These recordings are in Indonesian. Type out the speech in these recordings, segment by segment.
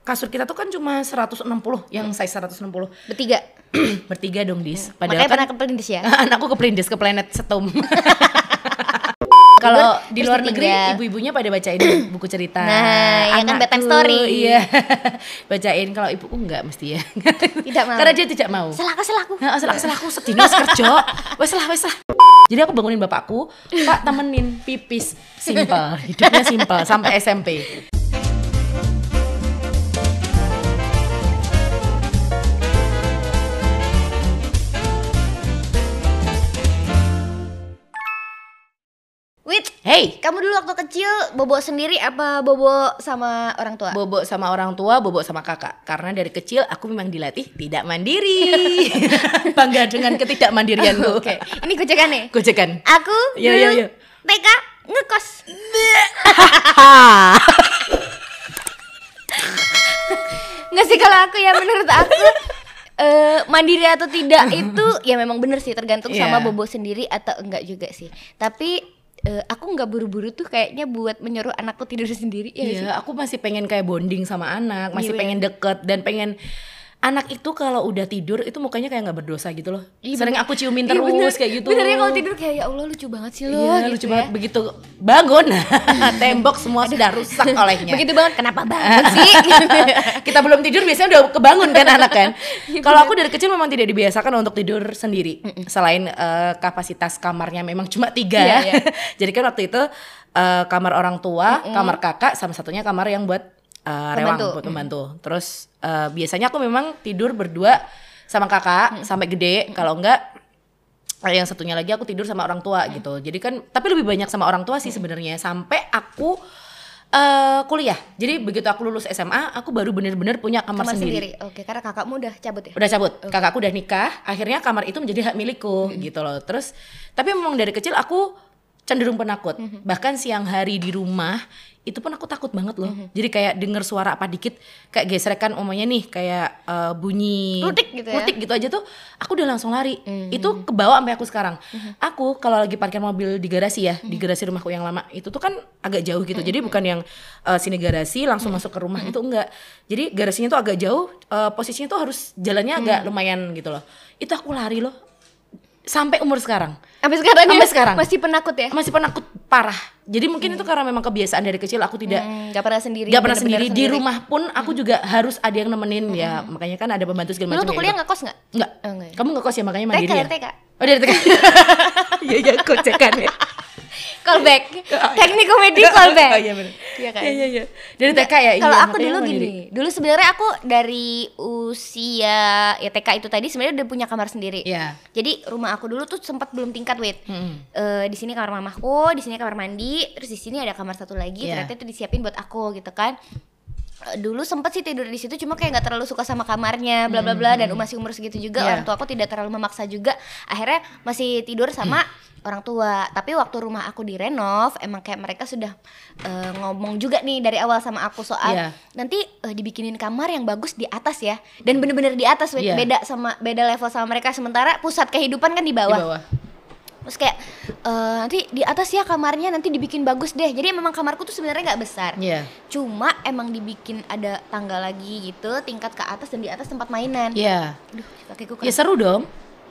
kasur kita tuh kan cuma 160 yang size 160 Bertiga. bertiga dong dis Makanya padahal pernah kan ke Pelindis ya. anakku ke Pelindis ke planet Setum kalau di luar negeri ibu-ibunya pada bacain buku cerita Nah, ya kan bedtime story. iya bacain kalau ibuku enggak mesti ya Tidak mau. karena dia tidak mau Selaku selaku. Nah, salah salah aku sedih wis kerja. Wes lah, wes lah. Jadi aku bangunin bapakku, Pak temenin pipis simpel, hidupnya simpel sampai SMP. Hey, kamu dulu waktu kecil bobo sendiri apa bobo sama orang tua? bobo sama orang tua, bobo sama kakak. Karena dari kecil aku memang dilatih tidak mandiri. Bangga dengan ketidakmandirianku. Oke, ini gocekan nih. Gojekan. Aku Iya, dulu iya, iya. TK ngekos. Nggak sih kalau aku ya menurut aku eh, mandiri atau tidak itu ya memang bener sih tergantung Iya. sama bobo sendiri atau enggak juga sih. Tapi eh, aku nggak buru-buru tuh kayaknya buat menyuruh anakku tidur sendiri ya nggak sih? Aku masih pengen kayak bonding sama anak, masih Iya, pengen deket dan pengen anak itu kalau udah tidur itu mukanya kayak nggak berdosa gitu loh. Iya, Sering aku ciumin Iya, terus bener. kayak gitu. Bener ya kalau tidur kayak ya Allah lucu banget sih lo. Iya, gitu lucu ya. banget begitu bangun tembok semua sudah rusak olehnya. Begitu banget kenapa banget sih? Kita belum tidur biasanya udah kebangun kan anak kan. Iya, Kalau aku dari kecil memang tidak dibiasakan untuk tidur sendiri. Selain eh, kapasitas kamarnya memang cuma tiga. Iya, iya. Jadi kan waktu itu eh, kamar orang tua, kamar kakak, sama satunya kamar yang buat eh, rewang Pembantu. buat pembantu. Terus eh, biasanya aku memang tidur berdua sama kakak sampai gede. Kalau enggak eh, yang satunya lagi aku tidur sama orang tua gitu. Jadi kan tapi lebih banyak sama orang tua sih sebenarnya sampai aku eh, kuliah. Jadi begitu aku lulus SMA, aku baru bener-bener punya kamar, Kamar sendiri. sendiri. Oke, karena kakakmu udah cabut ya? Udah cabut. Kakakku udah nikah, akhirnya kamar itu menjadi hak milikku gitu loh. Terus tapi memang dari kecil aku cenderung penakut. Bahkan siang hari di rumah itu pun aku takut banget loh. Jadi kayak denger suara apa dikit kayak gesrekan umumnya nih kayak eh, bunyi Klutik gitu ya? klutik gitu aja tuh aku udah langsung lari. Itu kebawa sampai aku sekarang. Aku kalau lagi parkir mobil di garasi ya, di garasi rumahku yang lama, itu tuh kan agak jauh gitu. Jadi bukan yang eh, sini garasi langsung masuk ke rumah itu enggak. Jadi garasinya tuh agak jauh, eh, posisinya tuh harus jalannya agak lumayan gitu loh. Itu aku lari loh. Sampai umur sekarang. Sampai sekarang Sampai ya? sekarang. Masih penakut ya? Masih penakut parah. Jadi mungkin itu karena memang kebiasaan dari kecil aku tidak Hmm, gak pernah sendiri. Gak pernah bener-bener sendiri. di rumah pun aku juga harus ada yang nemenin ya makanya kan ada pembantu segala macam tuh ya kuliah kos nggak? Enggak. Oh, enggak ya. Kamu ngekos ya makanya TK mandiri ya? TK. Oh dari TK. Iya iya kocekan ya. Callback. Teknik komedi callback. Oh iya benar. Iya kan? Iya iya iya. Dari TK ya. Kalau iya, aku makanya dulu gini, dulu sebenarnya aku dari usia ya TK itu tadi sebenarnya udah punya kamar sendiri. Iya. Jadi rumah aku dulu tuh sempat belum tingkat wait. Mm-mm. Eh, di sini kamar mamahku, di sini kamar mandi, terus di sini ada kamar satu lagi. Iya. Ternyata itu disiapin buat aku gitu kan. Eh, dulu sempat sih tidur di situ cuma kayak nggak terlalu suka sama kamarnya bla bla bla dan masih umur segitu juga Iya. orang tua aku tidak terlalu memaksa juga akhirnya masih tidur sama orang tua tapi waktu rumah aku direnov emang kayak mereka sudah eh, ngomong juga nih dari awal sama aku soal Iya. nanti eh, dibikinin kamar yang bagus di atas ya dan bener-bener di atas. Iya. beda sama beda level sama mereka sementara pusat kehidupan kan di Di bawah, bawah. Terus kayak eh, nanti di atas ya kamarnya nanti dibikin bagus deh jadi memang kamarku tuh sebenarnya nggak besar Iya. cuma emang dibikin ada tangga lagi gitu tingkat ke atas dan di atas tempat mainan Iya. Aduh, kakiku Ya kan. seru dong.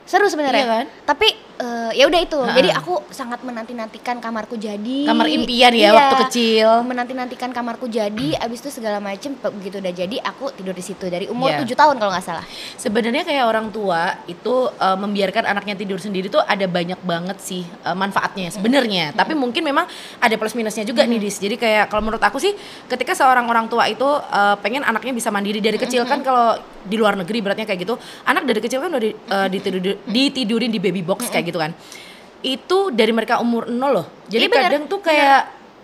Seru sebenarnya Iya kan? tapi eh, ya udah itu Ha-ha. jadi aku sangat menanti nantikan kamarku jadi Kamar impian Iya. ya waktu kecil. menanti nantikan kamarku jadi abis itu segala macem begitu udah jadi aku tidur di situ dari umur Iya. tujuh tahun kalau nggak salah Sebenarnya kayak orang tua itu eh, membiarkan anaknya tidur sendiri tuh ada banyak banget sih eh, manfaatnya sebenarnya. Tapi mungkin memang ada plus minusnya juga nih Dis. Jadi kayak kalau menurut aku sih ketika seorang orang tua itu eh, pengen anaknya bisa mandiri dari kecil kan kalau di luar negeri beratnya kayak gitu. Anak dari kecil kan udah di- eh, ditidur- ditidurin di baby box kayak gitu kan. Itu dari mereka umur 0 loh. Jadi Iya, bener. kadang tuh kayak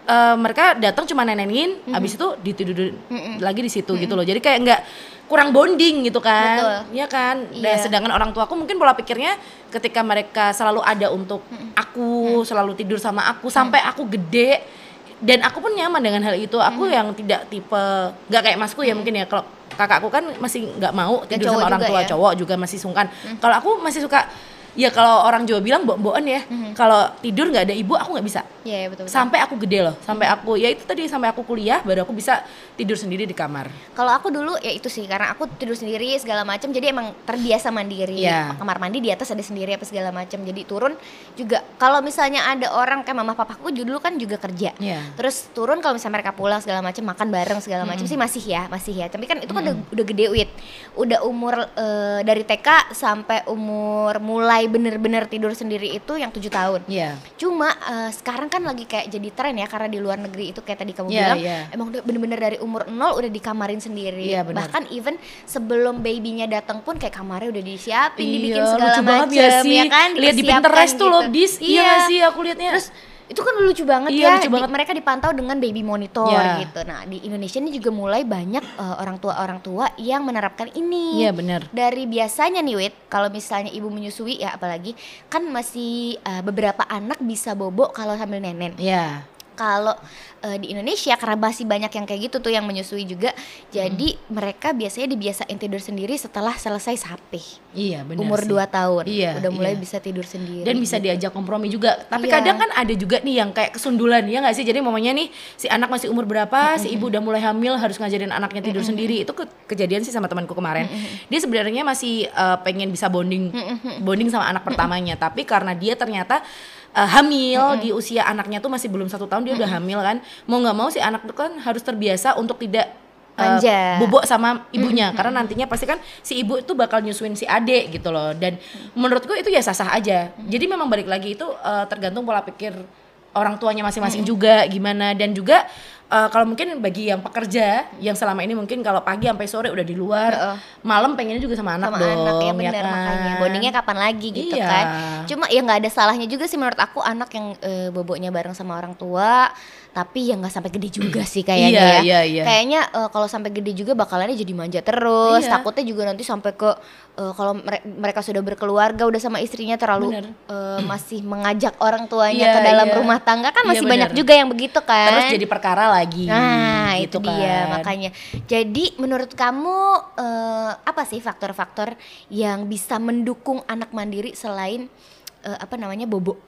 eh, mereka datang cuma nenenin, habis itu ditidurin lagi di situ gitu loh. Jadi kayak nggak kurang bonding gitu kan. Betul. Iya kan? Iya. Dan sedangkan orang tuaku mungkin pola pikirnya ketika mereka selalu ada untuk aku, selalu tidur sama aku sampai aku gede dan aku pun nyaman dengan hal itu. Aku yang tidak tipe nggak kayak masku ya mungkin ya kalau kakakku kan masih nggak mau tidur sama orang tua ya. cowok juga masih sungkan. Kalau aku masih suka ya kalau orang Jawa bilang mbok-mbokan ya. Kalau tidur nggak ada ibu aku nggak bisa. Iya, iya, betul, betul. Sampai aku gede loh, sampai aku ya itu tadi sampai aku kuliah baru aku bisa tidur sendiri di kamar. Kalau aku dulu ya itu sih karena aku tidur sendiri segala macam jadi emang terbiasa mandiri. Iya. Kamar mandi di atas ada sendiri apa segala macam. Jadi turun juga kalau misalnya ada orang kayak mama papaku dulu kan juga kerja. Iya. Terus turun kalau misalnya mereka pulang segala macam makan bareng segala macam sih masih ya, masih ya. Tapi kan itu kan udah, udah gede wit. Udah umur eh, dari TK sampai umur mulai bener-bener tidur sendiri itu yang tujuh tahun. Iya. Cuma eh, sekarang kan lagi kayak jadi tren ya karena di luar negeri itu kayak tadi kamu Iya, bilang iya. emang udah bener-bener dari umur nol udah dikamarin sendiri. Iya, benar. Bahkan even sebelum babynya datang pun kayak kamarnya udah disiapin, Iya, dibikin segala lucu banget macam ya sih. kan. Lihat di Pinterest tuh loh, gitu. Dis. Iya nggak sih aku lihatnya. Terus itu kan lucu banget Iya, ya. lucu Di- banget. mereka dipantau dengan baby monitor Iya. gitu. Nah, di Indonesia ini juga mulai banyak eh, orang tua-orang tua yang menerapkan ini. Iya benar. Dari biasanya nih Wit, kalau misalnya ibu menyusui ya apalagi kan masih eh, beberapa anak bisa bobo kalau sambil nenen. Iya. Kalau eh, di Indonesia karena masih banyak yang kayak gitu tuh yang menyusui juga, jadi mereka biasanya dibiasain tidur sendiri setelah selesai sapih. Iya benar. Umur sih. 2 tahun. Iya, Udah mulai iya. bisa tidur sendiri. dan bisa gitu. diajak kompromi juga. Tapi Iya. kadang kan ada juga nih yang kayak kesundulan ya nggak sih? Jadi mamanya nih si anak masih umur berapa, si ibu udah mulai hamil harus ngajarin anaknya tidur sendiri. Itu ke- kejadian sih sama temanku kemarin. Dia sebenarnya masih eh, pengen bisa bonding bonding sama anak pertamanya, tapi karena dia ternyata eh, hamil di usia anaknya tuh masih belum satu tahun dia udah hamil kan. Mau nggak mau si anak tuh kan harus terbiasa untuk tidak Manja. bubuk sama ibunya. Karena nantinya pasti kan si ibu itu bakal nyusuin si adik gitu loh. Dan menurutku itu ya sah-sah aja. Jadi memang balik lagi itu eh, tergantung pola pikir orang tuanya masing-masing juga gimana. Dan juga eh, kalau mungkin bagi yang pekerja yang selama ini mungkin kalau pagi sampai sore udah di luar Heeh. malam pengennya juga sama anak sama dong anak ya ya benar kan? makanya bondingnya kapan lagi gitu Iya. kan cuma ya nggak ada salahnya juga sih menurut aku anak yang eh, boboknya bareng sama orang tua tapi ya nggak sampai gede juga sih kayaknya Iya, ya iya, iya. kayaknya eh, kalau sampai gede juga bakalannya jadi manja terus Iya. takutnya juga nanti sampai ke eh, kalau mere- mereka sudah berkeluarga udah sama istrinya terlalu Bener. eh, masih mengajak orang tuanya Iya, ke dalam iya. rumah tangga kan Iya, masih banyak bener. juga yang begitu kan terus jadi perkara lagi Nah, gitu itu dia kan. makanya. Jadi menurut kamu eh, apa sih faktor-faktor yang bisa mendukung anak mandiri selain eh, apa namanya bobo?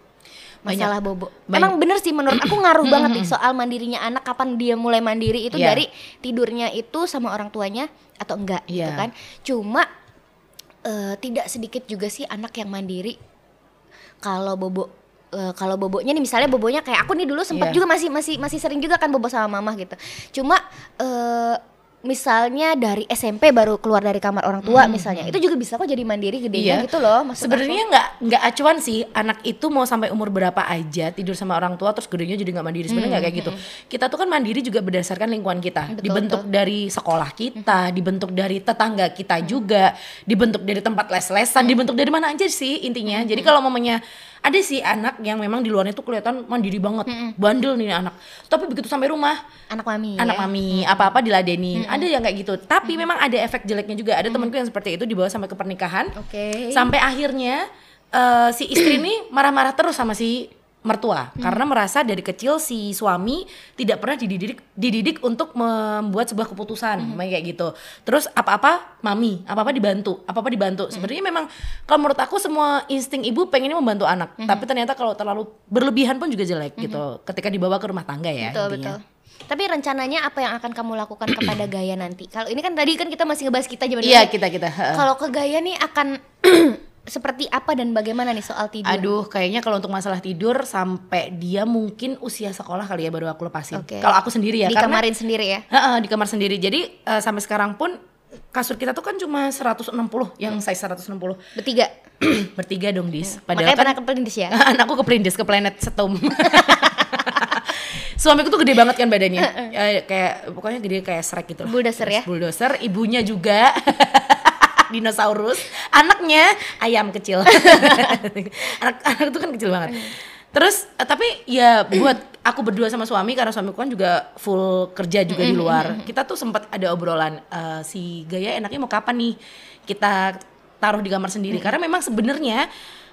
Masalah bobo. Banyak. Emang bener sih menurut aku ngaruh banget nih soal mandirinya anak kapan dia mulai mandiri itu Iya. dari tidurnya itu sama orang tuanya atau enggak gitu Iya. kan. Cuma eh, tidak sedikit juga sih anak yang mandiri kalau bobo eh, kalau bobonya nih misalnya bobonya kayak aku nih dulu sempat Iya. juga masih masih masih sering juga kan bobo sama mama gitu. Cuma eh, misalnya dari SMP baru keluar dari kamar orang tua misalnya itu juga bisa kok jadi mandiri gedenya Iya. gitu loh Sebenarnya nggak nggak acuan sih anak itu mau sampai umur berapa aja tidur sama orang tua terus gedenya jadi nggak mandiri sebenarnya nggak kayak gitu. Kita tuh kan mandiri juga berdasarkan lingkungan kita, Betul, dibentuk dari sekolah kita, dibentuk dari tetangga kita juga, dibentuk dari tempat les-lesan, dibentuk dari mana aja sih intinya. Jadi kalau mamanya ada sih anak yang memang di luarnya tuh kelihatan mandiri banget, bandel nih anak. Tapi begitu sampai rumah anak mami anak ya. mami apa-apa diladenin. Ada yang kayak gitu. Tapi memang ada efek jeleknya juga. Ada temanku yang seperti itu dibawa sampai ke pernikahan. Oke. Sampai akhirnya eh, si istri ini marah-marah terus sama si mertua karena merasa dari kecil si suami tidak pernah dididik dididik untuk membuat sebuah keputusan memang kayak gitu. Terus apa-apa mami, apa-apa dibantu, apa-apa dibantu. Sebenarnya memang kalau menurut aku semua insting ibu pengennya membantu anak, tapi ternyata kalau terlalu berlebihan pun juga jelek gitu. Ketika dibawa ke rumah tangga ya Betul intinya. betul. Tapi rencananya apa yang akan kamu lakukan kepada Gaya nanti? Kalau ini kan tadi kan kita masih ngebahas kita zaman Iya kita kita. Kalau ke Gaya nih akan seperti apa dan bagaimana nih soal tidur? Aduh, kayaknya kalau untuk masalah tidur sampai dia mungkin usia sekolah kali ya baru aku lepasin. Oke. Kalau aku sendiri ya, di karena kamarin sendiri ya. Heeh, di kamar sendiri. Jadi eh, sampai sekarang pun kasur kita tuh kan cuma 160 yang size 160. Bertiga. Bertiga dong, Dis. Makanya Padahal pernah kan ke Pelindis ya. anakku ke Pelindis ke planet Setum. Suamiku tuh gede banget kan badannya. Eh, kayak pokoknya gede kayak Shrek gitu lah. Bulldozer ya? Bulldozer, ibunya juga dinosaurus, anaknya ayam kecil. anak anak itu kan kecil banget. Terus eh, tapi ya buat aku berdua sama suami karena suamiku kan juga full kerja juga di luar. Kita tuh sempat ada obrolan eh, si Gaya enaknya mau kapan nih kita taruh di kamar sendiri karena memang sebenarnya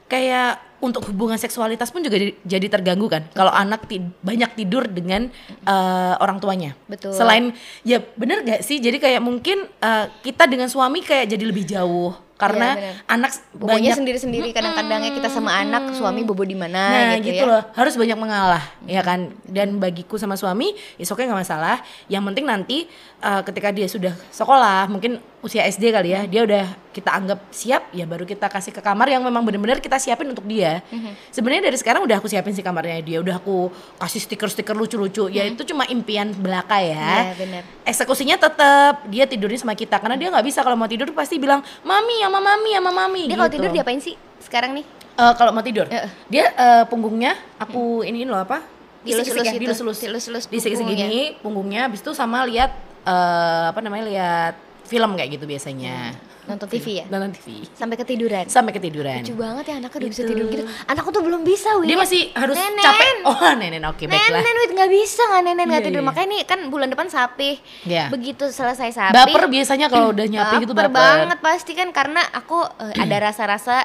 kayak untuk hubungan seksualitas pun juga jadi, terganggu kan kalau anak ti- banyak tidur dengan eh, orang tuanya. Betul. Selain ya bener gak sih jadi kayak mungkin eh, kita dengan suami kayak jadi lebih jauh karena benar. anak banyak sendiri-sendiri kadang-kadangnya kita sama anak, suami bobo di mana Nah gitu, gitu, ya. loh harus banyak mengalah ya kan dan bagiku sama suami oke nggak masalah yang penting nanti uh, ketika dia sudah sekolah mungkin usia SD kali ya dia udah kita anggap siap ya baru kita kasih ke kamar yang memang benar-benar kita siapin untuk dia sebenarnya dari sekarang udah aku siapin sih kamarnya dia udah aku kasih stiker-stiker lucu-lucu ya itu cuma impian belaka ya Iya, benar. eksekusinya tetap dia tidurnya sama kita karena dia nggak bisa kalau mau tidur pasti bilang mami sama mami sama mami Dia kalau gitu. tidur diapain sih sekarang nih? Eh, kalau mau tidur, Heeh. dia eh, punggungnya aku iniin loh apa? Dilus-lus Disik-sik ya, gitu. dilus-lus, Dilus-lus disik-sik punggungnya. gini, punggungnya, habis itu sama lihat eh, apa namanya lihat film kayak gitu biasanya. Nonton TV ya? Nonton TV Sampai ketiduran. sampai ketiduran. Lucu banget ya anaknya udah bisa Gitu. tidur gitu. Anakku tuh belum bisa, Win. Dia masih harus Nenen. capek. Oh, nenen, oke baiklah. Nenen, Wit nggak bisa nggak nenen nggak Iya, tidur. iya. Makanya nih kan bulan depan sapi. Iya. Begitu selesai sapi. Baper biasanya kalau udah nyapi gitu baper banget pasti kan karena aku eh, ada rasa-rasa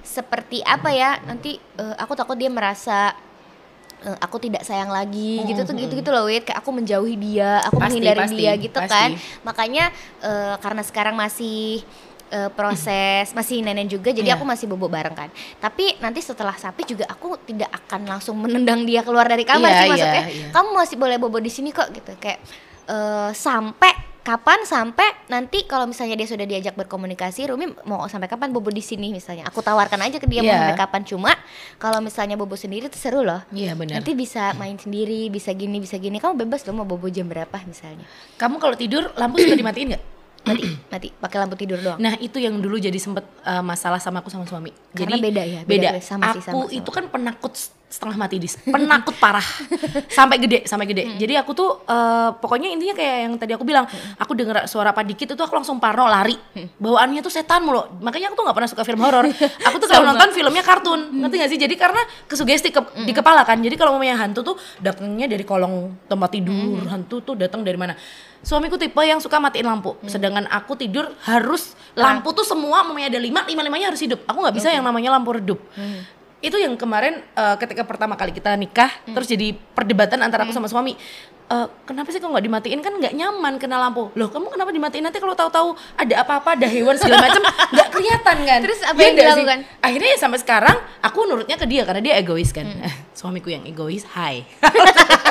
seperti apa ya nanti eh, aku takut dia merasa eh, aku tidak sayang lagi gitu tuh gitu gitu loh Wit kayak aku menjauhi dia aku Pasti, menghindari pasti, dia gitu pasti. kan makanya eh, karena sekarang masih eh, proses masih nenek juga jadi Iya. aku masih bobo bareng kan tapi nanti setelah sapi juga aku tidak akan langsung menendang dia keluar dari kamar Iya, sih iya, maksudnya iya. kamu masih boleh bobo di sini kok gitu kayak eh, sampai kapan sampai nanti kalau misalnya dia sudah diajak berkomunikasi Rumi mau sampai kapan bobo di sini misalnya aku tawarkan aja ke dia mau Iya. sampai kapan cuma kalau misalnya bobo sendiri itu seru loh Iya benar. nanti bisa main sendiri bisa gini bisa gini kamu bebas loh mau bobo jam berapa misalnya Kamu kalau tidur lampu suka dimatiin nggak? mati mati pakai lampu tidur doang Nah itu yang dulu jadi sempet uh, masalah sama aku sama suami. Karena jadi beda ya, beda Beda. sama aku sih, sama, sama. itu kan penakut setengah mati dis, penakut parah, sampai gede, sampai gede. Hmm. Jadi aku tuh uh, pokoknya intinya kayak yang tadi aku bilang, aku dengar suara apa dikit itu aku langsung parno lari. Hmm. Bawaannya tuh setan mulu. Makanya aku tuh nggak pernah suka film horor. Aku tuh kalau nonton filmnya kartun, ngerti gak sih? Jadi karena kesugesti ke, Hmm. di kepala kan. Jadi kalau mamanya hantu tuh datangnya dari kolong tempat tidur, Hmm. hantu tuh datang dari mana? Suamiku tipe yang suka matiin lampu, Hmm. sedangkan aku tidur harus lampu tuh semua mamanya ada lima, lima limanya harus hidup. Aku nggak bisa yang namanya lampu redup. Hmm. Itu yang kemarin eh, ketika pertama kali kita nikah, Hmm. terus jadi perdebatan antara aku sama suami. Eh, kenapa sih kalau nggak dimatiin kan nggak nyaman kena lampu? Loh kamu kenapa dimatiin nanti kalau tahu-tahu ada apa-apa, ada hewan segala macam nggak kelihatan kan? Terus apa Iya yang nggak sih? dilakukan? Akhirnya ya sampai sekarang aku nurutnya ke dia karena dia egois kan. Hmm. Suamiku yang egois, hai.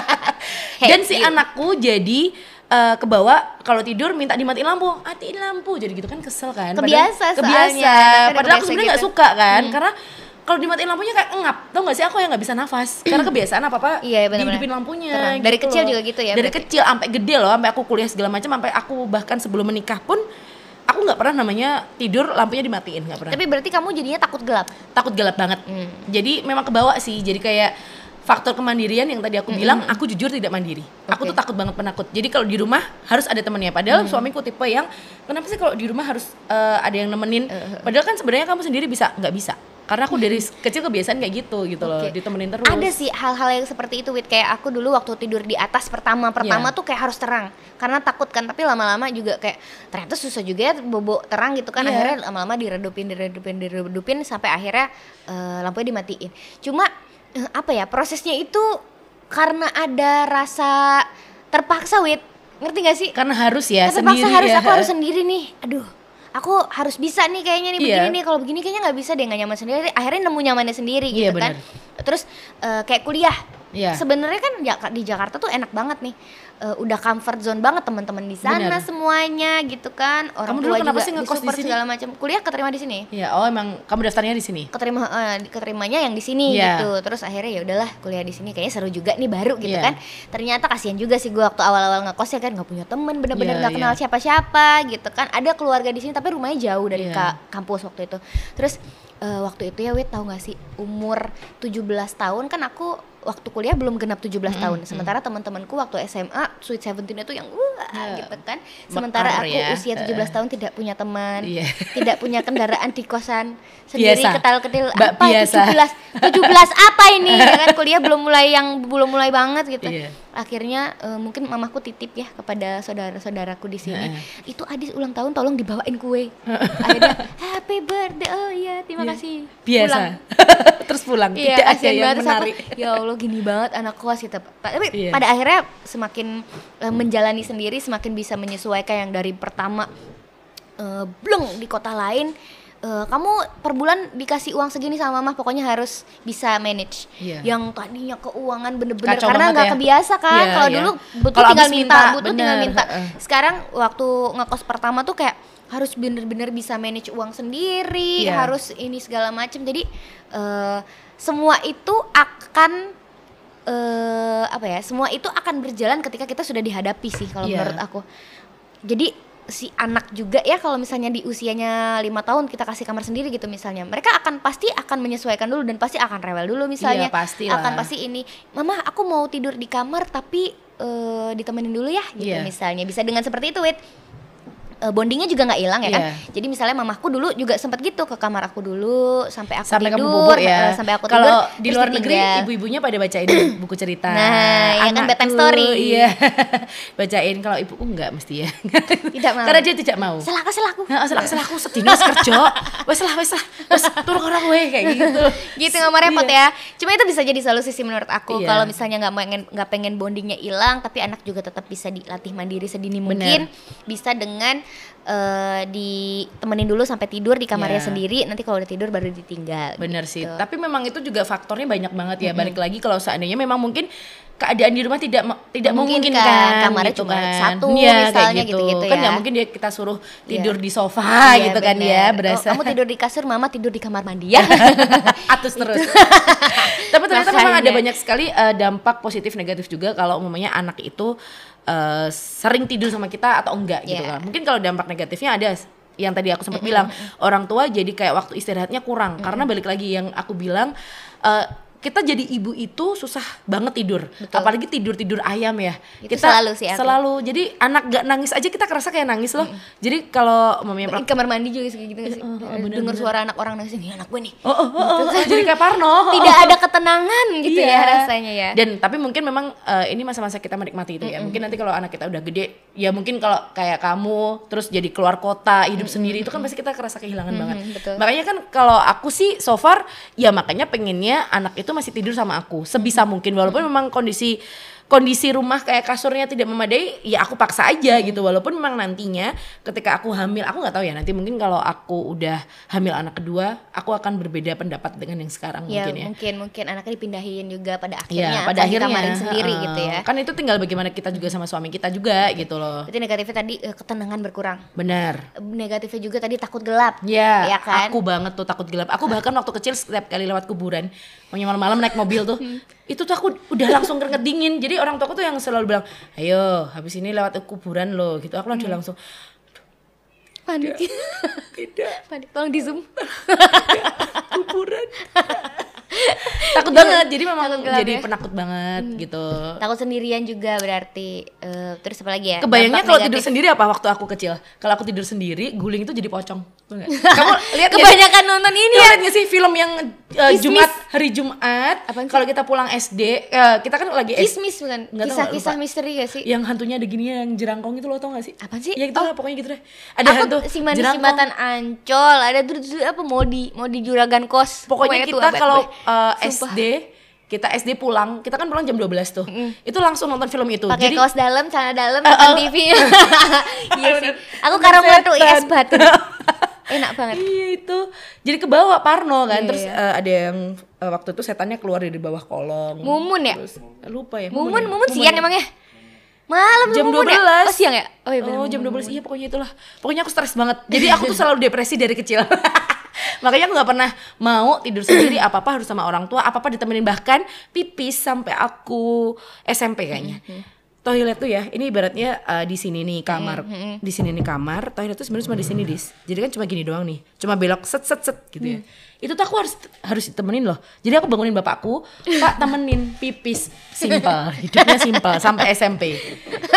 Dan si you. anakku jadi eh, kebawa kalau tidur minta dimatiin lampu, matiin lampu jadi gitu kan kesel kan. Padahal- Kebiasa soalnya, kebiasa. Padahal aku sebenarnya nggak gitu. suka kan, karena kalau dimatiin lampunya kayak engap, tau gak sih aku yang nggak bisa nafas karena kebiasaan apa apa Iya, benar-benar. dihidupin lampunya. Terang. Dari gitu kecil loh. juga gitu ya, Dari berarti? kecil sampai gede loh, sampai aku kuliah segala macam, sampai aku bahkan sebelum menikah pun aku nggak pernah namanya tidur lampunya dimatiin nggak pernah. tapi berarti kamu jadinya takut gelap Takut gelap banget. Hmm. Jadi memang kebawa sih, jadi kayak faktor kemandirian yang tadi aku bilang, aku jujur tidak mandiri. Aku Oke. tuh takut banget penakut. Jadi kalau di rumah harus ada temennya. Padahal suamiku tipe yang kenapa sih kalau di rumah harus eh, ada yang nemenin? Padahal kan sebenarnya kamu sendiri bisa nggak bisa. Karena aku dari kecil kebiasaan kayak gitu gitu loh, Oke. ditemenin terus. Ada sih hal-hal yang seperti itu Wit kayak aku dulu waktu tidur di atas pertama pertama Iya. tuh kayak harus terang karena takut kan tapi lama-lama juga kayak ternyata susah juga ya bobo terang gitu kan Iya. akhirnya lama-lama diredupin diredupin diredupin sampai akhirnya eh, lampunya dimatiin cuma eh, apa ya prosesnya itu karena ada rasa terpaksa Wit ngerti gak sih Karena harus ya terpaksa sendiri harus ya. aku harus sendiri nih aduh aku harus bisa nih kayaknya nih Iya. begini nih kalau begini kayaknya nggak bisa deh nggak nyaman sendiri. Akhirnya nemu nyamannya sendiri Iya, gitu kan. terus eh, kayak kuliah. Iya. sebenarnya kan Jak- di Jakarta tuh enak banget nih Eh, udah comfort zone banget teman-teman di sana Bener. semuanya gitu kan orang Kamu dulu tua kenapa juga sih ngekos di sini? segala macam kuliah keterima di sini Iya, oh emang kamu daftarnya di sini. keterima eh, keterimanya yang di sini Iya. gitu terus akhirnya ya udahlah kuliah di sini kayaknya seru juga nih baru gitu Iya. kan ternyata kasihan juga sih gue waktu awal-awal ngekos ya kan nggak punya temen bener-bener Iya, nggak kenal iya. siapa-siapa gitu kan ada keluarga di sini tapi rumahnya jauh dari Iya. ka- kampus waktu itu terus eh, waktu itu ya wait tahu nggak sih umur 17 tahun kan aku waktu kuliah belum genap 17 tahun sementara teman-temanku waktu SMA Sweet Seventeen itu yang wah Ya. gitu kan sementara Mekar aku ya. usia 17 tahun tidak punya teman Iya. tidak punya kendaraan di kosan sendiri ketal-ketil apa biasa. 17 17 apa ini ya kan kuliah belum mulai yang belum mulai banget gitu Iya. akhirnya eh, mungkin mamaku titip ya kepada saudara-saudaraku di sini Heeh. itu Adis ulang tahun tolong dibawain kue akhirnya happy birthday oh iya terima Iya. kasih Biasa. Pulang. Terus pulang. Iya, Tidak ada yang menarik. ya Allah gini banget anak kelas gitu. Tapi Iya. pada akhirnya semakin eh, menjalani sendiri, semakin bisa menyesuaikan yang dari pertama eh, bleng di kota lain "Eh, kamu per bulan dikasih uang segini sama mama pokoknya harus bisa manage Iya. yang tadinya keuangan bener-bener Kacau karena nggak ya. kebiasa kan Iya, kalau iya. dulu betul Kalau tinggal minta, minta, betul tinggal minta sekarang waktu ngekos pertama tuh kayak harus bener-bener bisa manage uang sendiri Iya. harus ini segala macem jadi eh, semua itu akan eh apa ya semua itu akan berjalan ketika kita sudah dihadapi sih kalau Iya. menurut aku jadi si anak juga ya kalau misalnya di usianya lima tahun kita kasih kamar sendiri gitu misalnya mereka akan pasti akan menyesuaikan dulu dan pasti akan rewel dulu misalnya Iya, pastilah. akan pasti ini mama aku mau tidur di kamar tapi eh, ditemenin dulu ya gitu Iya. misalnya bisa dengan seperti itu wit Eh, bondingnya juga nggak hilang ya kan Iya. jadi misalnya mamaku dulu juga sempat gitu ke kamar aku dulu sampai aku sampai kamu tidur bobo ya. eh, sampai aku Kalau tidur di luar negeri ibu-ibunya pada bacain buku cerita. Nah, ya kan, bedtime story. Iya. bacain kalau ibuku enggak mesti ya. Tidak mau. Karena dia tidak mau. Selaku. Heeh, salah salah aku sedih wis kerja. Wes lah, wes lah. Wes turun orang we kayak gitu. gitu nggak mau repot ya cuma itu bisa jadi solusi sih menurut aku Iya. kalau misalnya nggak pengen nggak pengen bondingnya hilang tapi anak juga tetap bisa dilatih mandiri sedini mungkin bisa dengan eh, ditemenin dulu sampai tidur di kamarnya Iya. sendiri nanti kalau udah tidur baru ditinggal Bener sih. gitu. Tapi memang itu juga faktornya banyak banget ya. Balik lagi kalau seandainya memang mungkin keadaan di rumah tidak tidak Memungkinkan, memungkinkan kamarnya gitu cuma kan. satu Iya, kayak misalnya gitu. gitu-gitu Kan ya. nggak mungkin dia kita suruh tidur Iya. di sofa Iya, gitu kan bener. ya, Oh, berasa kamu tidur di kasur mama tidur di kamar mandi ya atus terus. Tapi ternyata memang ada banyak sekali eh, dampak positif negatif juga kalau umumnya anak itu eh, sering tidur sama kita atau enggak gitu Iya. kan. Mungkin kalau dampak negatifnya ada yang tadi aku sempat bilang orang tua jadi kayak waktu istirahatnya kurang karena balik lagi yang aku bilang eh, kita jadi ibu itu susah banget tidur, Betul. apalagi tidur tidur ayam ya. Itu kita selalu sih aku. Selalu. Jadi anak gak nangis aja kita kerasa kayak nangis loh. Jadi kalau mamanya di kamar mandi juga kayak gitu nggak sih oh, bener, dengar suara anak orang nangis ini anak gue nih Oh, oh, oh, oh, oh, jadi kayak Parno. tidak ada ketenangan gitu Iya. ya rasanya ya Dan tapi mungkin memang eh, ini masa-masa kita menikmati itu ya. Mungkin nanti kalau anak kita udah gede, ya mungkin kalau kayak kamu terus jadi keluar kota, hidup sendiri itu kan pasti kita kerasa kehilangan banget. betul. Makanya kan kalau aku sih so far ya makanya pengennya anak itu masih tidur sama aku sebisa mungkin. Walaupun memang kondisi kondisi rumah kayak kasurnya tidak memadai ya aku paksa aja gitu walaupun memang nantinya ketika aku hamil aku nggak tahu ya nanti mungkin kalau aku udah hamil anak kedua aku akan berbeda pendapat dengan yang sekarang ya mungkin ya mungkin mungkin anaknya dipindahin juga pada Iya, akhirnya pada akan akhirnya dikamarin sendiri heeh. gitu ya Kan itu tinggal bagaimana kita juga sama suami kita juga gitu loh. berarti negatifnya tadi eh, ketenangan berkurang Benar. negatifnya juga tadi takut gelap Ya, Ya kan? aku banget tuh takut gelap. Aku bahkan waktu kecil setiap kali lewat kuburan, malam-malam naik mobil tuh, Hmm. itu tuh aku udah langsung keringet dingin. Jadi orang tuaku tuh yang selalu bilang, ayo habis ini lewat kuburan loh gitu. Aku Hmm. udah langsung, panik tidak, panik tolong di zoom kuburan. Takut banget, jadi memang Takut gelap jadi ya? penakut banget gitu. takut sendirian juga berarti Eh, terus apa lagi ya Kebayangnya kalau tidur sendiri apa waktu aku kecil? Kalau aku tidur sendiri, guling itu jadi pocong. Kamu lihat kebanyakan nonton ini ya Lihat sih film yang uh, Kismis. Jumat hari Jumat? Kalau kita pulang SD, eh, kita kan lagi kismis bukan kisah-kisah misteri gak sih Yang hantunya ada gini yang jerangkong itu lo tau gak sih? Apaan sih? Ya gitu Oh. lah pokoknya gitu deh. Ada aku hantu si jerangkong. jembatan ancol ada tuh apa mau di mau di juragan kos Pokoknya tuh kita kalau gue. Uh, Sumpah. SD, kita SD pulang, kita kan pulang jam 12 tuh. Itu langsung nonton film itu. pakai Jadi kaos dalam celana dalam Eh, nonton eh. TV iya sih aku tuh setan. es batu enak banget Iya itu. Jadi ke bawah Parno kan. Iya, Terus iya. eh, ada yang eh, waktu itu setannya keluar dari bawah kolong. Mumun ya? Terus, eh, lupa ya. mumun ya? mumun siang ya? emangnya malam Jam mumun 12 ya? oh siang ya oh iya bener, Oh, jam 12 iya pokoknya itulah. Pokoknya aku stres banget. Jadi aku tuh selalu depresi dari kecil. Makanya aku nggak pernah mau tidur sendiri apa-apa harus sama orang tua, apa-apa ditemenin bahkan pipis sampai aku SMP kayaknya. Toilet tuh ya, ini ibaratnya eh, di sini nih kamar, di sini nih kamar, toilet tuh sebenarnya cuma di sini dis. Jadi kan cuma gini doang nih, cuma belok set set set gitu ya. Itu tuh aku harus harus ditemenin loh. Jadi aku bangunin bapakku, Pak temenin pipis, simple, hidupnya simple sampai SMP.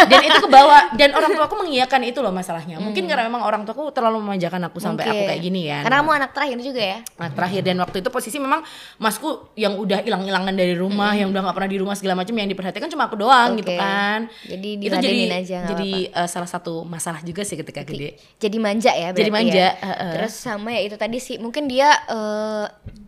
Dan itu ke bawah dan orang tuaku mengiyakan itu loh masalahnya. Mungkin karena memang orang tuaku terlalu memanjakan aku sampai aku Mungkin. kayak gini kan. karena kamu anak terakhir juga ya Nah, terakhir dan waktu itu posisi memang masku yang udah hilang-hilangan dari rumah, yang udah nggak pernah di rumah segala macam yang diperhatikan cuma aku doang gitu Oke. kan. Jadi itu jadi aja, jadi eh, salah satu masalah juga sih ketika gede. jadi manja ya Jadi berarti manja, ya. heeh. terus sama ya itu tadi sih mungkin dia eh,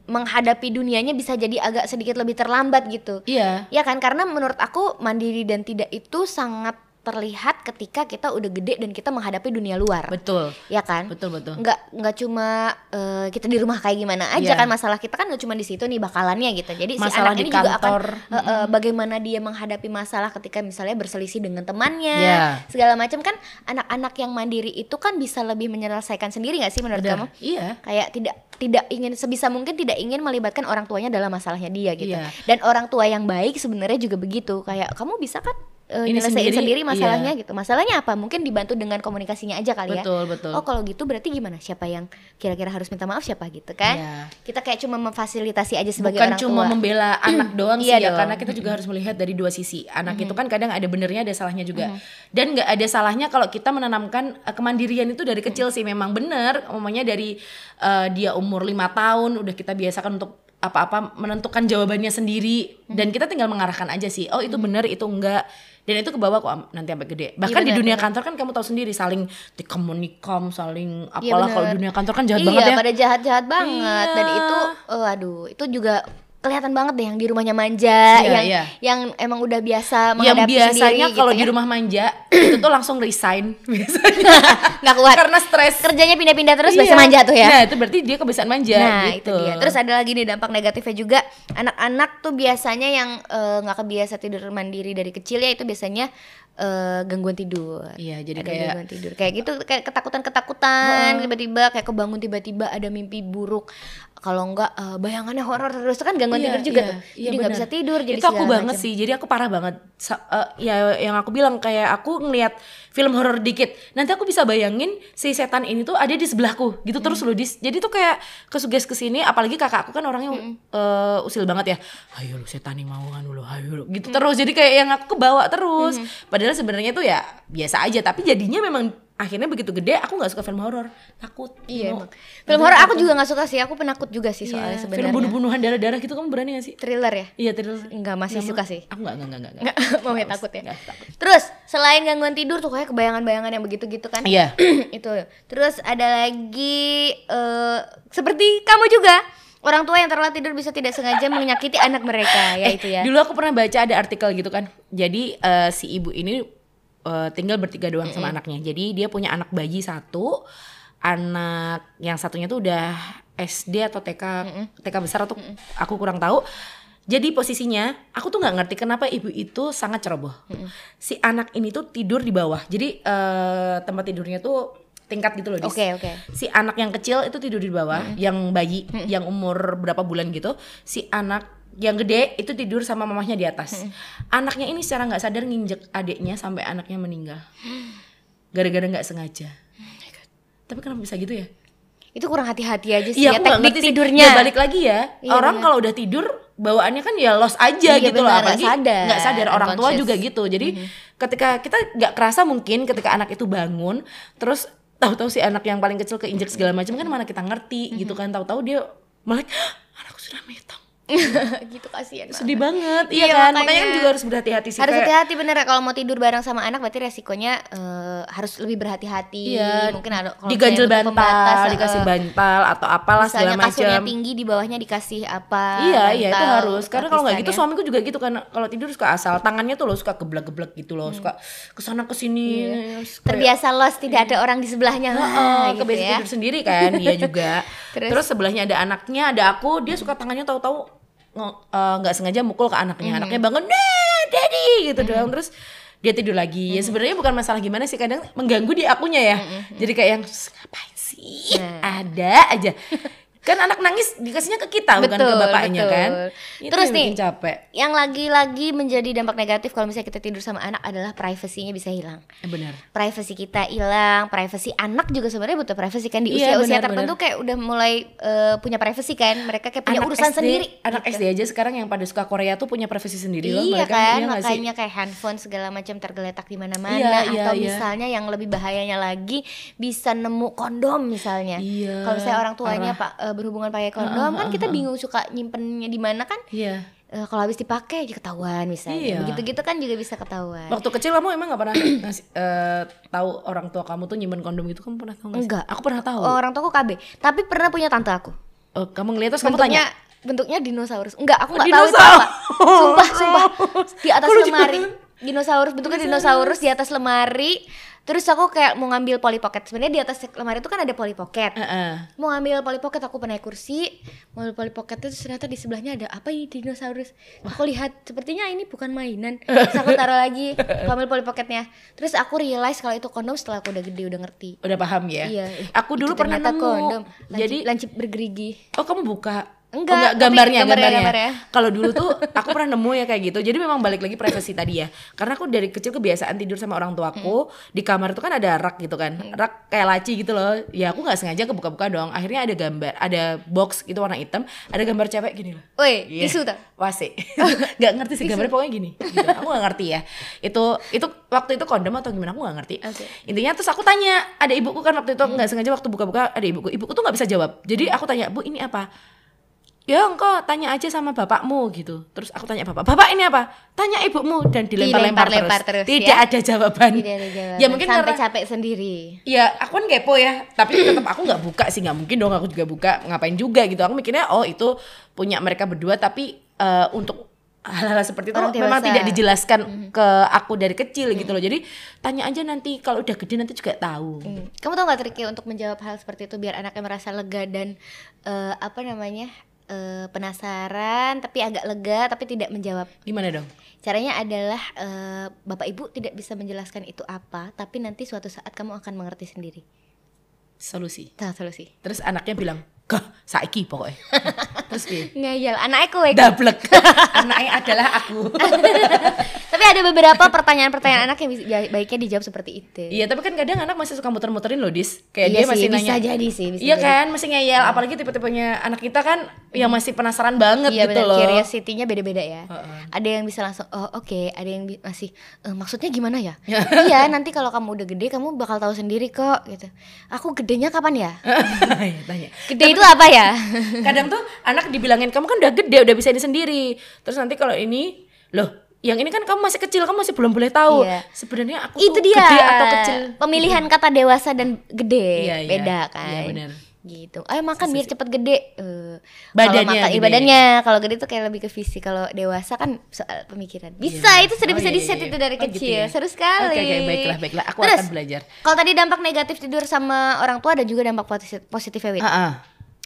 menghadapi dunianya bisa jadi agak sedikit lebih terlambat gitu Iya. ya kan karena menurut aku mandiri dan tidak itu sangat terlihat ketika kita udah gede dan kita menghadapi dunia luar. Betul. Ya kan? Betul betul. Nggak nggak cuma eh, kita di rumah kayak gimana aja Iya. kan masalah kita kan nggak cuma di situ nih bakalannya gitu. Jadi Masalah si anak di ini juga akan kantor. eh, eh, bagaimana dia menghadapi masalah ketika misalnya berselisih dengan temannya Iya. segala macam kan anak-anak yang mandiri itu kan bisa lebih menyelesaikan sendiri nggak sih menurut Benar. kamu? Iya. kayak tidak tidak ingin sebisa mungkin tidak ingin melibatkan orang tuanya dalam masalahnya dia gitu Iya. dan orang tua yang baik sebenarnya juga begitu kayak kamu bisa kan eh, Ini sendiri, sendiri, masalahnya iya. gitu. Masalahnya apa? Mungkin dibantu dengan komunikasinya aja kali ya. Betul betul. oh kalau gitu berarti gimana? Siapa yang kira-kira harus minta maaf siapa gitu kan? Iya. kita kayak cuma memfasilitasi aja sebagai Bukan orang cuma tua. membela anak doang sih Iya ya dong. karena kita juga harus melihat dari dua sisi. Anak itu kan kadang ada benernya ada salahnya juga. Dan nggak ada salahnya kalau kita menanamkan eh, kemandirian itu dari kecil sih. Memang bener umumnya dari eh, dia umur lima tahun udah kita biasakan untuk apa-apa menentukan jawabannya sendiri. Dan kita tinggal mengarahkan aja sih oh itu bener itu enggak dan itu ke bawah kok nanti sampai gede bahkan di benar, dunia benar. kantor kan kamu tahu sendiri saling tikam menikam saling Iya, apalah kalau benar. dunia kantor kan jahat iya banget ya pada jahat-jahat banget dan Iya. itu eh, aduh itu juga kelihatan banget deh yang di rumahnya manja Iya, yang iya. yang emang udah biasa yang menghadapi biasanya sendiri kalau gitu di ya. rumah manja itu tuh langsung resign biasanya nggak kuat karena stres kerjanya pindah-pindah terus Iya. biasa manja tuh ya nah itu berarti dia kebiasaan manja Nah gitu itu dia. Terus ada lagi nih dampak negatifnya juga anak-anak tuh biasanya yang eh, nggak kebiasa tidur mandiri dari kecil ya itu biasanya eh, gangguan tidur. Iya, jadi Ada kayak- gangguan tidur kayak gitu kayak ketakutan-ketakutan tiba-tiba kayak kebangun tiba-tiba ada mimpi buruk. Kalau enggak eh, bayangannya horor terus kan gangguan Iya, tidur juga iya, tuh. iya jadi nggak bisa tidur jadi itu aku banget macam. sih jadi aku parah banget Sa- eh, ya yang aku bilang kayak aku ngelihat film horor dikit nanti aku bisa bayangin si setan ini tuh ada di sebelahku gitu terus Hmm. loh dis jadi tuh kayak kesuges ke sini apalagi kakakku kan orangnya Hmm. eh, usil banget ya ayo lu setan nih mau kan lu ayo lu Hmm. gitu terus jadi kayak yang aku kebawa terus padahal sebenarnya tuh ya biasa aja tapi jadinya memang akhirnya begitu gede aku nggak suka film horor takut Iya emang. Film horor aku juga nggak suka sih. Aku penakut juga sih Iya, soalnya film sebenarnya. bunuh-bunuhan darah-darah gitu kamu berani gak sih Thriller ya? iya thriller Enggak masih Nggak suka sih. aku nggak nggak nggak nggak Nggak mau ya takut ya. Nggak, takut. Terus selain gangguan tidur tuh kayak kebayangan-bayangan yang begitu-gitu kan. Iya. itu. Terus ada lagi eh seperti kamu juga. Orang tua yang terlambat tidur bisa tidak sengaja menyakiti anak mereka, ya itu ya. Dulu aku pernah baca ada artikel gitu kan. Jadi eh, si ibu ini eh, tinggal bertiga doang sama anaknya. Jadi dia punya anak bayi satu, anak yang satunya tuh udah SD atau TK, TK besar atau aku kurang tahu. Jadi posisinya aku tuh nggak ngerti kenapa ibu itu sangat ceroboh. Si anak ini tuh tidur di bawah. Jadi eh, tempat tidurnya tuh tingkat gitu loh. Oke, oke. Si anak yang kecil itu tidur di bawah, yang bayi, yang umur berapa bulan gitu. Si anak yang gede itu tidur sama mamahnya di atas. Anaknya ini secara nggak sadar nginjek adiknya sampai anaknya meninggal. Gara-gara nggak sengaja. Tapi kenapa bisa gitu ya? Itu kurang hati-hati aja sih Iya, ya nggak teknik sih. tidurnya. Ya, balik lagi ya. Iya, orang kalau udah tidur bawaannya kan ya los aja Iya, gitu loh. benar, nggak Apalagi sadar, nggak sadar. Orang tua juga gitu. Jadi ketika kita nggak kerasa mungkin ketika anak itu bangun, terus tahu-tahu si anak yang paling kecil keinjek segala macam kan mana kita ngerti Mhm. gitu kan. Tahu-tahu dia melek, "Hah, anakku sudah metong. gitu kasihan. Sedih banget, Iya, iya kan? makanya. Makanya kan juga harus berhati-hati sih. harus hati-hati bener ya kalau mau tidur bareng sama anak berarti resikonya eh, harus lebih berhati-hati Iya, mungkin ada kalau diganjel bantal, pembatas, eh, dikasih bantal atau apalah segala kasurnya macam. tinggi di bawahnya dikasih apa Iya iya itu harus karena kalau nggak gitu suamiku juga gitu kan kalau tidur suka asal tangannya tuh loh suka geblek-geblek gitu loh suka ke sana ke sini Hmm. terbiasa los tidak ada orang di sebelahnya Oh, Wah, gitu kebiasaan ya. tidur sendiri kan dia juga. Terus? Terus? sebelahnya ada anaknya, ada aku, dia suka tangannya tahu-tahu eh, nggak sengaja mukul ke anaknya. Hmm. Anaknya bangun, "Nah, daddy!" gitu doang. Terus dia tidur lagi. Hmm. Ya sebenarnya bukan masalah gimana sih, kadang mengganggu di akunya ya. Jadi kayak yang "Ss, ngapain sih? Nah. Ada aja. kan anak nangis dikasihnya ke kita bukan ke Betul, bapaknya betul. kan. Itu Terus yang nih, capek. yang lagi-lagi menjadi dampak negatif kalau misalnya kita tidur sama anak adalah privasinya bisa hilang Eh, benar. privasi kita hilang, privasi anak juga sebenarnya butuh privasi kan di Iya, usia-usia benar, tertentu kayak udah mulai eh, punya privasi kan, mereka kayak punya urusan SD, sendiri. Anak gitu. SD aja sekarang yang pada suka Korea tuh punya privasi sendiri loh Iya mereka. kan, iya makanya kayak handphone segala macam tergeletak di mana-mana Iya, iya, atau iya. misalnya yang lebih bahayanya lagi bisa nemu kondom misalnya. Iya, Kalau saya orang tuanya pak eh, berhubungan pakai kondom kan kita bingung suka nyimpennya di mana kan. Iya. Eh, kalau habis dipakai aja ketahuan misalnya. Iya. Begitu-gitu kan juga bisa ketahuan. Waktu kecil kamu emang gak pernah ngasih eh, tahu orang tua kamu tuh nyimpen kondom itu kamu pernah tahu nggak sih? Enggak. Aku pernah tahu. Orang tuaku KB, tapi pernah punya tante aku. Oh, kamu ngeliat terus kamu bentuknya tanya. bentuknya dinosaurus enggak aku nggak tahu itu apa sumpah sumpah di atas lemari dinosaurus bentuknya dinosaurus di atas lemari terus aku kayak mau ngambil Polly Pocket sebenarnya di atas lemari itu kan ada Polly Pocket Heeh. mau ngambil Polly Pocket aku naik kursi mau ngambil Polly Pocket itu ternyata di sebelahnya ada apa ini dinosaurus aku lihat sepertinya ini bukan mainan terus aku taruh lagi aku ambil Polly Pocketnya terus aku realize kalau itu kondom setelah aku udah gede udah ngerti Udah paham ya? Iya. Aku dulu Itu pernah nemu. kondom. Lancip, Jadi lancip bergerigi. Oh kamu buka? Enggak, Oh, tapi gambarnya, gambarnya, gambarnya. gambarnya. Kalau dulu tuh aku pernah nemu ya kayak gitu. Jadi memang balik lagi privasi tadi ya. Karena aku dari kecil kebiasaan tidur sama orang tuaku di kamar itu kan ada rak gitu kan, rak kayak laci gitu loh. Ya aku nggak sengaja kebuka-buka dong. Akhirnya ada gambar, ada box gitu warna hitam, ada gambar cewek gini loh. Woi, Iya. tisu tak? Wase. Gak ngerti sih gambarnya pokoknya gini. Gitu. Aku gak ngerti ya. Itu itu waktu itu kondom atau gimana aku gak ngerti. Oke. Intinya terus aku tanya, ada ibuku kan waktu itu aku nggak sengaja waktu buka-buka ada ibuku. Ibuku tuh nggak bisa jawab. Jadi aku tanya, "Bu, ini apa?" Ya engkau tanya aja sama bapakmu gitu. Terus aku tanya bapak, "Bapak ini apa?" Tanya ibumu dan dilempar-lempar Dilempar-lempar terus. terus, Tidak ya. ada jawaban. Tidak ada jawaban. Ya mungkin sampai karena capek sendiri. Ya aku kan kepo ya, tapi tetap aku nggak buka sih, nggak mungkin dong aku juga buka, ngapain juga gitu. Aku mikirnya oh itu punya mereka berdua, tapi eh, untuk hal-hal seperti itu memang tidak dijelaskan ke aku dari kecil gitu loh. Jadi tanya aja nanti kalau udah gede nanti juga tahu. Hmm. Kamu tau gak triknya untuk menjawab hal seperti itu biar anaknya merasa lega dan eh, apa namanya eh, penasaran tapi agak lega tapi tidak menjawab. Gimana dong? Caranya adalah eh, bapak ibu tidak bisa menjelaskan itu apa tapi nanti suatu saat kamu akan mengerti sendiri. Solusi. Tahu solusi. Terus anaknya bilang, "Gah, saiki pokoknya." Terus piye? Ngeyel, anaknya kue. Dablek. anaknya adalah aku. tapi ada beberapa pertanyaan-pertanyaan anak yang ya, baiknya dijawab seperti itu. Iya, tapi kan kadang anak masih suka muter-muterin loh, Dis. Kayak Iya dia sih, masih bisa nanya. jadi sih, bisa iya jadi. kan, masih ngeyel. Apalagi tipe-tipenya anak kita kan yang masih penasaran banget Iya gitu benar, loh. curiosity-nya beda-beda ya. Heeh. Ada yang bisa langsung oh oke, ada yang masih "Eh, maksudnya gimana ya? iya, nanti kalau kamu udah gede kamu bakal tahu sendiri kok gitu. Aku gedenya kapan ya? Iya, Tanya. Gede itu apa ya? Kadang tuh anak dibilangin kamu kan udah gede, udah bisa ini sendiri. Terus nanti kalau ini, loh, yang ini kan kamu masih kecil, kamu masih belum boleh tahu. Iya. Sebenarnya aku itu tuh dia. gede atau kecil. Pemilihan kata dewasa dan gede Iya, iya. beda kan. Iya, benar. Gitu. Ayo makan biar cepet gede. Eh, Badannya kalau badannya. Kalau gede tuh kayak lebih ke visi. Kalau dewasa kan soal pemikiran. Bisa, Iya. itu sudah Oh, bisa iya, di set iya, itu iya. dari Oh, gitu kecil. ya. Seru sekali. Oke, oke, baiklah, baiklah. Aku Terus, akan belajar. Kalau tadi dampak negatif tidur sama orang tua ada juga dampak posi- positifnya. Ah, ah.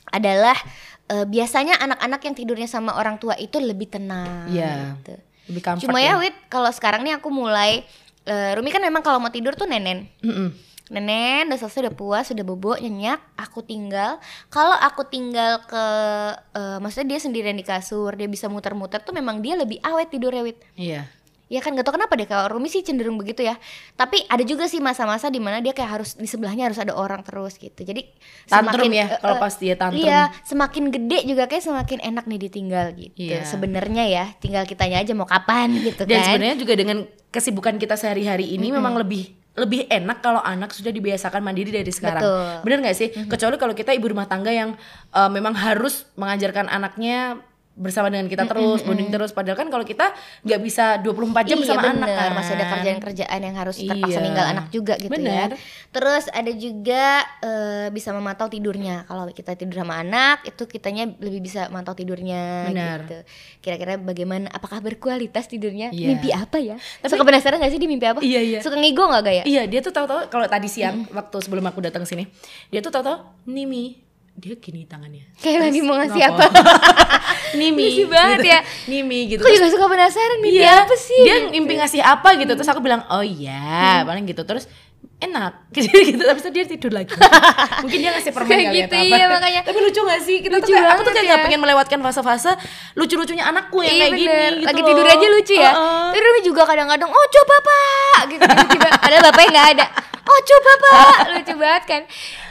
Adalah eh, biasanya anak-anak yang tidurnya sama orang tua itu lebih tenang. Iya. gitu. Lebih comfort Cuma ya Wit, kalau sekarang nih aku mulai eh, Rumi kan memang kalau mau tidur tuh nenen. Mm-mm. Nenen udah selesai udah puas udah bobo nyenyak aku tinggal kalau aku tinggal ke eh, maksudnya dia sendirian di kasur dia bisa muter-muter tuh memang dia lebih awet tidurnya wit Iya. Ya kan gak tau kenapa deh kalau Rumi sih cenderung begitu ya tapi ada juga sih masa-masa di mana dia kayak harus di sebelahnya harus ada orang terus gitu jadi Tantrum semakin, ya, eh, kalau eh, pas dia tantrum. iya semakin gede juga kayak semakin enak nih ditinggal gitu Iya. sebenarnya ya tinggal kitanya aja mau kapan gitu Dan kan sebenarnya juga dengan kesibukan kita sehari-hari ini memang lebih lebih enak kalau anak sudah dibiasakan mandiri dari sekarang. Betul. Bener nggak sih? Kecuali kalau kita ibu rumah tangga yang eh, memang harus mengajarkan anaknya bersama dengan kita terus, bonding terus. Padahal kan kalau kita nggak bisa 24 jam iya bersama bener. anak kan. masih ada kerjaan-kerjaan yang harus terpaksa Iya. ninggal anak juga gitu Bener. ya terus ada juga eh, bisa memantau tidurnya kalau kita tidur sama anak itu kitanya lebih bisa mantau tidurnya Bener. gitu kira-kira bagaimana apakah berkualitas tidurnya Iya. mimpi apa ya suka penasaran gak sih di mimpi apa Iya, iya. suka ngigo gak gaya Iya, dia tuh tahu-tahu kalau tadi siang waktu sebelum aku datang sini, dia tuh tahu-tahu Nimi dia gini tangannya. kayak lagi mau ngasih apa Nimi. Lucu banget gitu. ya. Nimi gitu. aku juga suka penasaran mimpi Iya, apa sih Dia mimpi ngasih apa gitu. Terus aku bilang, "Oh iya," paling gitu. Terus enak gitu gitu tapi dia tidur lagi mungkin dia ngasih permen Kayak kali gitu, apa iya, makanya. tapi lucu gak sih kita Lucu tuh kayak, aku tuh kayak ya. pengen melewatkan fase-fase lucu-lucunya anakku yang Iya kayak gini gitu lagi tidur aja lucu ya. Heeh. Terus Rumi juga kadang-kadang, oh coba pak, gitu tiba-tiba. Padahal bapaknya nggak ada. Oh coba pak, lucu banget kan.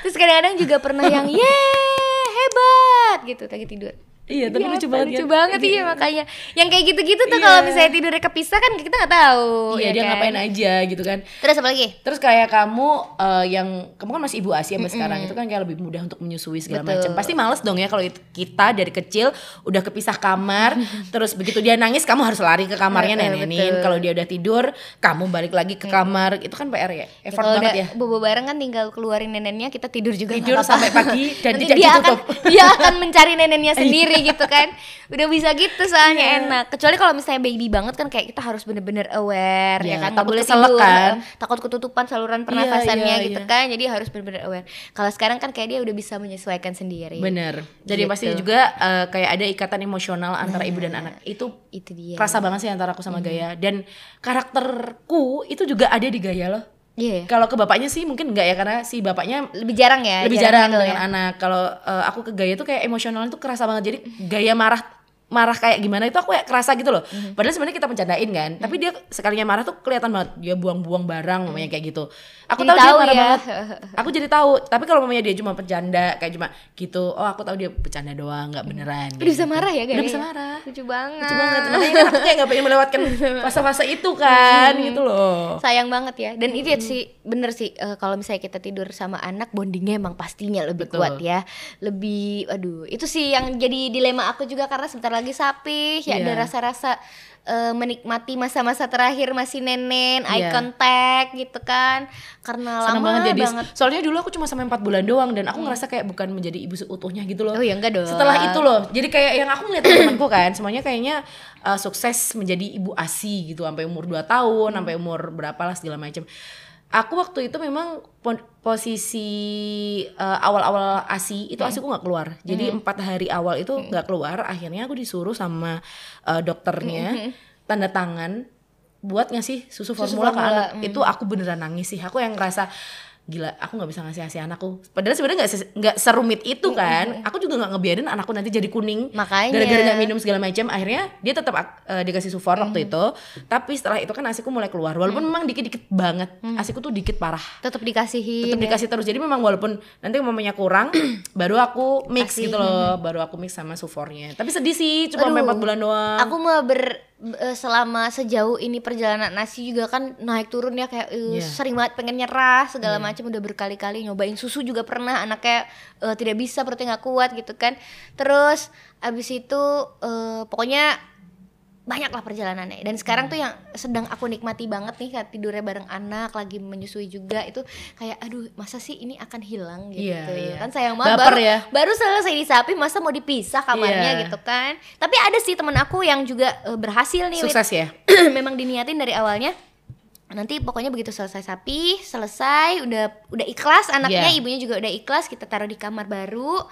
Terus kadang-kadang juga pernah yang, yeay hebat gitu lagi tidur. Iya tapi Iya, lucu banget lucu kan? banget iya makanya. Yang kayak gitu-gitu tuh Iya. kalau misalnya tidurnya kepisah kan kita nggak tahu. iya ya dia kan? ngapain aja gitu kan Terus apa lagi? Terus kayak kamu eh, yang kamu kan masih ibu ASI sampai sekarang itu kan kayak lebih mudah untuk menyusui segala macam. Pasti males dong ya kalau kita dari kecil udah kepisah kamar, terus begitu dia nangis kamu harus lari ke kamarnya nenenin. Kalau dia udah tidur, kamu balik lagi ke kamar. Itu kan PR ya. Ya, Effort kalau banget udah ya. bobo bareng kan tinggal keluarin neneknya kita tidur juga Tidur sampai pagi dan Nanti tidak dia ditutup. akan dia akan mencari neneknya sendiri sendiri gitu kan udah bisa gitu soalnya Iya. enak kecuali kalau misalnya baby banget kan kayak kita harus bener-bener aware Iya, ya kan nggak takut boleh tidur kan. takut ketutupan saluran pernafasannya iya, gitu iya. kan jadi harus bener-bener aware kalau sekarang kan kayak dia udah bisa menyesuaikan sendiri Bener. Jadi Gitu. pasti juga eh, kayak ada ikatan emosional antara ibu dan anak. Itu itu dia kerasa banget sih antara aku sama Hmm. Gaya dan karakterku itu juga ada di Gaya loh. Iya Kalau ke bapaknya sih mungkin enggak ya karena si bapaknya lebih jarang ya lebih jarang gitu dengan ya. anak. Kalau eh, aku ke Gaya tuh kayak emosionalnya tuh kerasa banget. Jadi Gaya marah marah kayak gimana itu aku kayak kerasa gitu loh. Mhm. Padahal sebenarnya kita bercandain kan. Tapi dia sekalinya marah tuh kelihatan banget dia buang-buang barang mamanya kayak gitu. Aku Jadi tahu dia tahu marah ya. banget. Aku jadi tahu. Tapi kalau mamanya dia cuma bercanda kayak cuma gitu. Oh, aku tahu dia bercanda doang, nggak beneran. udah kayak bisa gitu. marah ya Gaya Udah bisa marah. lucu banget Lucu banget. Makanya kan aku kayak gak pengen melewatkan fase-fase itu kan gitu loh. sayang banget ya dan itu sih bener sih eh, kalau misalnya kita tidur sama anak bondingnya emang pastinya lebih Betul. kuat ya lebih aduh itu sih yang jadi dilema aku juga karena sebentar lagi sapi ya ada Iya. rasa-rasa eh, menikmati masa-masa terakhir masih nenen eye Iya. contact gitu kan karena Senang lama banget jadi banget soalnya dulu aku cuma sampai 4 bulan doang dan aku ngerasa kayak bukan menjadi ibu seutuhnya gitu loh. oh ya enggak dong Setelah itu loh, jadi kayak yang aku ngeliat temanku kan, semuanya kayaknya uh, sukses menjadi ibu ASI gitu sampai umur 2 tahun, sampai umur berapa lah segala macam. Aku waktu itu memang posisi uh, awal-awal ASI itu ASI aku nggak keluar. Jadi empat hari awal itu nggak keluar. Akhirnya aku disuruh sama uh, dokternya tanda tangan buat ngasih susu formula, ke formula, anak. Itu aku beneran nangis sih. Aku yang ngerasa gila aku nggak bisa ngasih asi anakku. Padahal sebenarnya nggak se- nggak serumit itu kan. Aku juga nggak ngebiarin anakku nanti jadi kuning. Makanya. gara-gara nggak minum segala macam akhirnya dia tetap uh, dikasih sufor waktu itu. Tapi setelah itu kan asiku mulai keluar. Walaupun memang dikit-dikit banget asiku tuh dikit parah. Tetap dikasihin tetap dikasih terus. Jadi memang walaupun nanti mamanya kurang baru aku mix Kasih. gitu loh. Baru aku mix sama sufornya. Tapi sedih sih cuma 4 bulan doang. Aku mau ber selama sejauh ini perjalanan nasi juga kan naik turun ya kayak eh, Iya. sering banget pengen nyerah segala macam udah berkali-kali nyobain. Susu juga pernah anaknya eh, tidak bisa perutnya nggak kuat gitu kan. Terus abis itu eh, pokoknya banyak lah perjalanannya dan sekarang Hmm. tuh yang sedang aku nikmati banget nih kayak tidurnya bareng anak lagi menyusui juga itu kayak aduh masa sih ini akan hilang gitu Iya, iya. kan sayang banget Baper baru ya. baru selesai disapi masa mau dipisah kamarnya Iya. gitu kan tapi ada sih temen aku yang juga eh, berhasil nih sukses ya memang diniatin dari awalnya nanti pokoknya begitu selesai sapi selesai udah udah ikhlas anaknya Iya. ibunya juga udah ikhlas kita taruh di kamar baru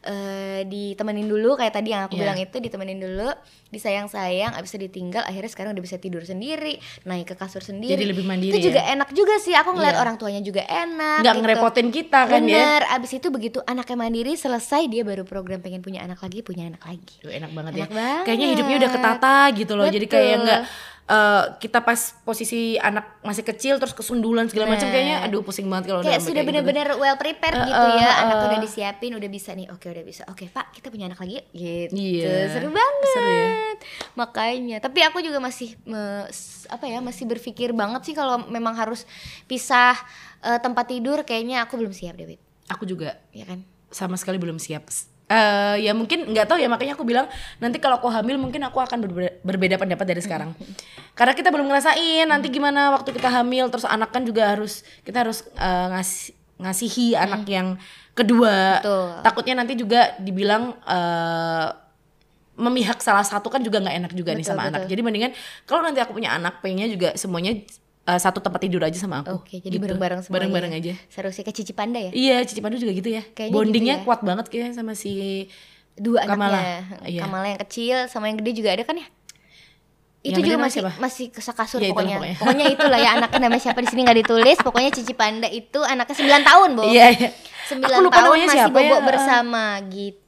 eh ditemenin dulu kayak tadi yang aku Iya. bilang itu ditemenin dulu disayang-sayang abis itu ditinggal akhirnya sekarang udah bisa tidur sendiri naik ke kasur sendiri Jadi lebih mandiri itu juga ya? enak juga sih aku ngeliat Iya. orang tuanya juga enak nggak gitu. ngerepotin kita kan ya Bener, abis itu begitu anaknya mandiri selesai dia baru program pengen punya anak lagi punya anak lagi Duh, enak banget Enak ya. banget. Kayaknya hidupnya udah ketata gitu loh. Jadi kayak Betul. nggak eh, kita pas posisi anak masih kecil terus kesundulan segala macam Nah. kayaknya aduh pusing banget kalau kayak sudah kayak gitu. well prepared Eh, gitu ya. eh, anak udah disiapin udah bisa nih. Oke udah bisa. Oke pak kita punya anak lagi yuk. Gitu. Iya. seru banget Seru ya. makanya. Tapi aku juga masih me- apa ya masih berpikir banget sih kalau memang harus pisah eh, tempat tidur. Kayaknya aku belum siap David Aku juga. Ya kan? Sama sekali belum siap. Eh ya mungkin nggak tahu ya makanya aku bilang nanti kalau aku hamil mungkin aku akan berbeda, berbeda pendapat dari sekarang. Karena kita belum ngerasain nanti gimana waktu kita hamil terus anak kan juga harus kita harus eh, ngasih ngasihi anak yang kedua. Betul. Takutnya nanti juga dibilang eh memihak salah satu kan juga nggak enak juga nih Betul, sama anak. betul. Jadi mendingan kalau nanti aku punya anak pengennya juga semuanya eh, satu tempat tidur aja sama aku. oke jadi Gitu. bareng-bareng semuanya Bareng-bareng aja. seru sih kayak Cici Panda ya Iya, Cici Pandu juga gitu ya. Kayaknya Bondingnya gitu ya. kuat banget kayaknya sama si dua Kamala. anaknya Iya. Kamala yang kecil sama yang gede juga ada kan ya itu Yang juga masih siapa? masih kesakasur Ya, pokoknya. pokoknya. pokoknya itulah ya anaknya namanya siapa di sini nggak ditulis pokoknya Cici Panda itu anaknya 9 tahun bu Iya, iya. 9 Aku lupa tahun masih siapa ya. bobok bersama gitu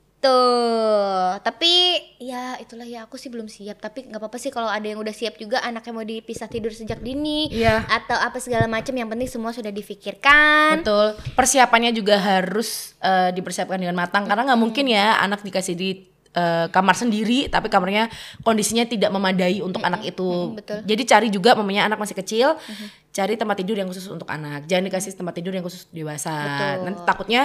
tapi ya itulah ya aku sih belum siap tapi nggak apa-apa sih kalau ada yang udah siap juga anaknya mau dipisah tidur sejak dini Iya. atau apa segala macam yang penting semua sudah difikirkan Betul. Persiapannya juga harus eh, dipersiapkan dengan matang karena nggak mungkin ya anak dikasih di eh, kamar sendiri tapi kamarnya kondisinya tidak memadai untuk anak itu. betul. Jadi cari juga mamanya anak masih kecil, cari tempat tidur yang khusus untuk anak. Jangan dikasih tempat tidur yang khusus dewasa. Betul. Nanti takutnya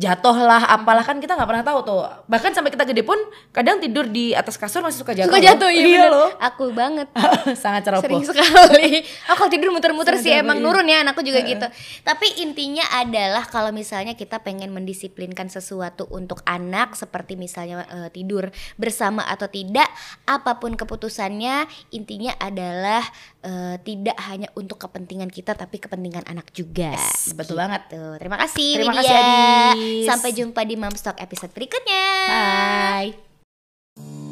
jatuh lah apalah kan kita nggak pernah tahu tuh bahkan sampai kita gede pun kadang tidur di atas kasur masih suka jatuh Suka loh. jatuh iya, bener. loh Aku banget. sangat ceroboh Sering sekali. Aku tidur muter-muter sih Sering emang sekali. nurun ya anakku juga gitu. Tapi intinya adalah kalau misalnya kita pengen mendisiplinkan sesuatu untuk anak seperti misalnya eh, tidur bersama atau tidak, apa pun keputusannya intinya adalah eh, tidak hanya untuk kepentingan kita tapi kepentingan anak juga. Yes, betul banget. Tuh, terima kasih Terima Widya. kasih, Adis. Sampai jumpa di Mamstock episode berikutnya. Bye.